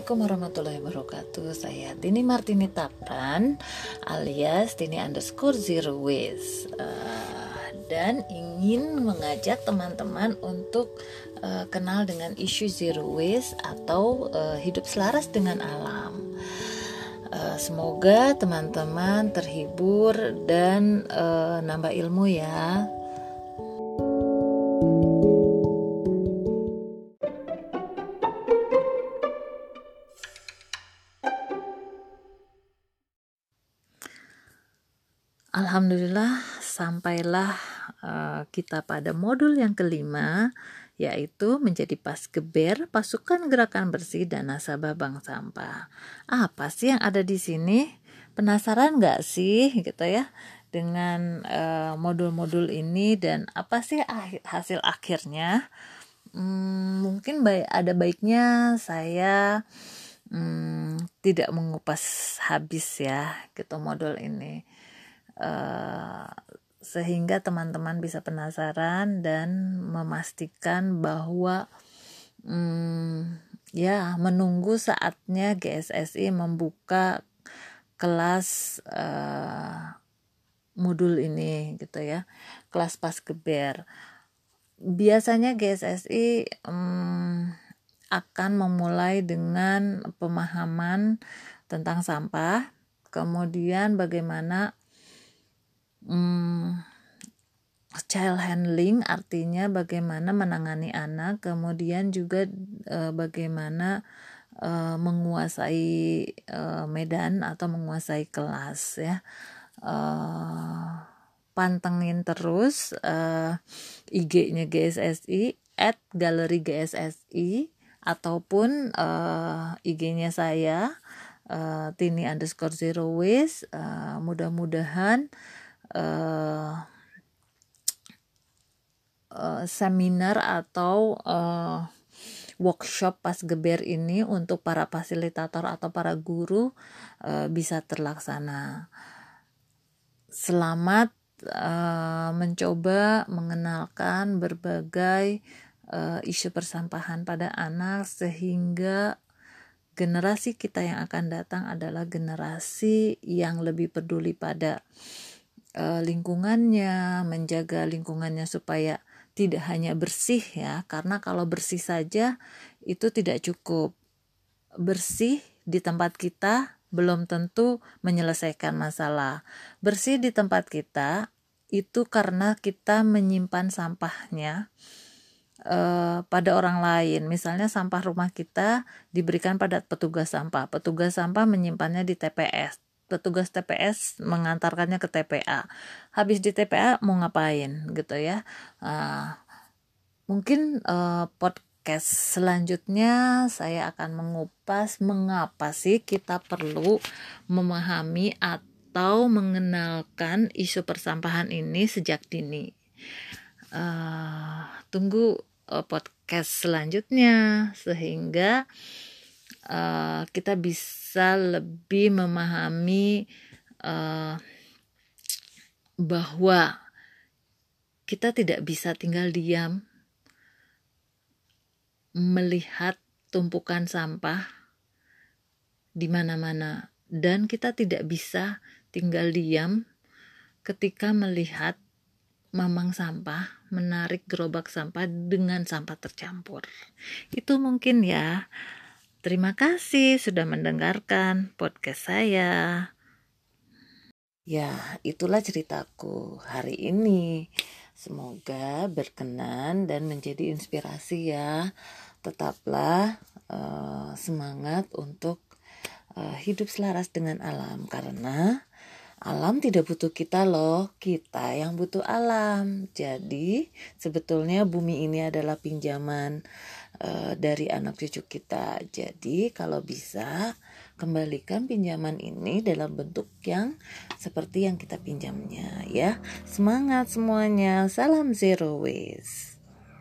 Assalamualaikum warahmatullahi wabarakatuh. Saya Tini Martini Tapran alias Tini underscore zero waste. Uh, Dan ingin mengajak teman-teman untuk uh, kenal dengan isu zero waste Atau uh, hidup selaras dengan alam. Uh, Semoga teman-teman terhibur dan uh, nambah ilmu ya Alhamdulillah sampailah uh, kita pada modul yang kelima yaitu menjadi pas geber pasukan gerakan bersih dan nasabah bank sampah. Apa sih yang ada di sini? Penasaran nggak sih gitu ya dengan uh, modul-modul ini dan apa sih hasil akhirnya? Hmm, mungkin baik ada baiknya saya hmm, tidak mengupas habis ya gitu modul ini Eh, sehingga teman-teman bisa penasaran dan memastikan bahwa hmm, ya menunggu saatnya GSSI membuka kelas uh, modul ini gitu ya kelas pas geber. Biasanya GSSI um, akan memulai dengan pemahaman tentang sampah kemudian bagaimana hmm, child handling artinya bagaimana menangani anak, kemudian juga e, bagaimana e, menguasai e, medan atau menguasai kelas ya. E, pantengin terus e, IG-nya GSSI at galeri GSSI ataupun e, IG-nya saya uh, Tini underscore zero waste. Uh, mudah-mudahan uh, uh, seminar atau uh, workshop pas geber ini untuk para fasilitator atau para guru uh, bisa terlaksana. Selamat uh, mencoba mengenalkan berbagai uh, isu persampahan pada anak sehingga generasi kita yang akan datang adalah generasi yang lebih peduli pada uh, lingkungannya, menjaga lingkungannya supaya tidak hanya bersih ya, karena kalau bersih saja itu tidak cukup. Bersih di tempat kita belum tentu menyelesaikan masalah. Bersih di tempat kita itu karena kita menyimpan sampahnya uh, pada orang lain. Misalnya sampah rumah kita diberikan pada petugas sampah. Petugas sampah menyimpannya di TPS petugas TPS mengantarkannya ke TPA. Habis di TPA mau ngapain gitu ya? Uh, mungkin uh, podcast selanjutnya saya akan mengupas mengapa sih kita perlu memahami atau mengenalkan isu persampahan ini sejak dini. Uh, tunggu uh, podcast selanjutnya sehingga uh, kita bisa lebih memahami uh, bahwa kita tidak bisa tinggal diam melihat tumpukan sampah di mana-mana dan kita tidak bisa tinggal diam ketika melihat mamang sampah menarik gerobak sampah dengan sampah tercampur. Itu mungkin ya Terima kasih sudah mendengarkan podcast saya. Ya, itulah ceritaku hari ini. Semoga berkenan dan menjadi inspirasi ya. Tetaplah uh, semangat untuk uh, hidup selaras dengan alam karena alam tidak butuh kita loh, kita yang butuh alam. Jadi, sebetulnya bumi ini adalah pinjaman uh, dari anak cucu kita. Jadi kalau bisa kembalikan pinjaman ini dalam bentuk yang seperti yang kita pinjamnya ya. Semangat semuanya. Salam zero waste.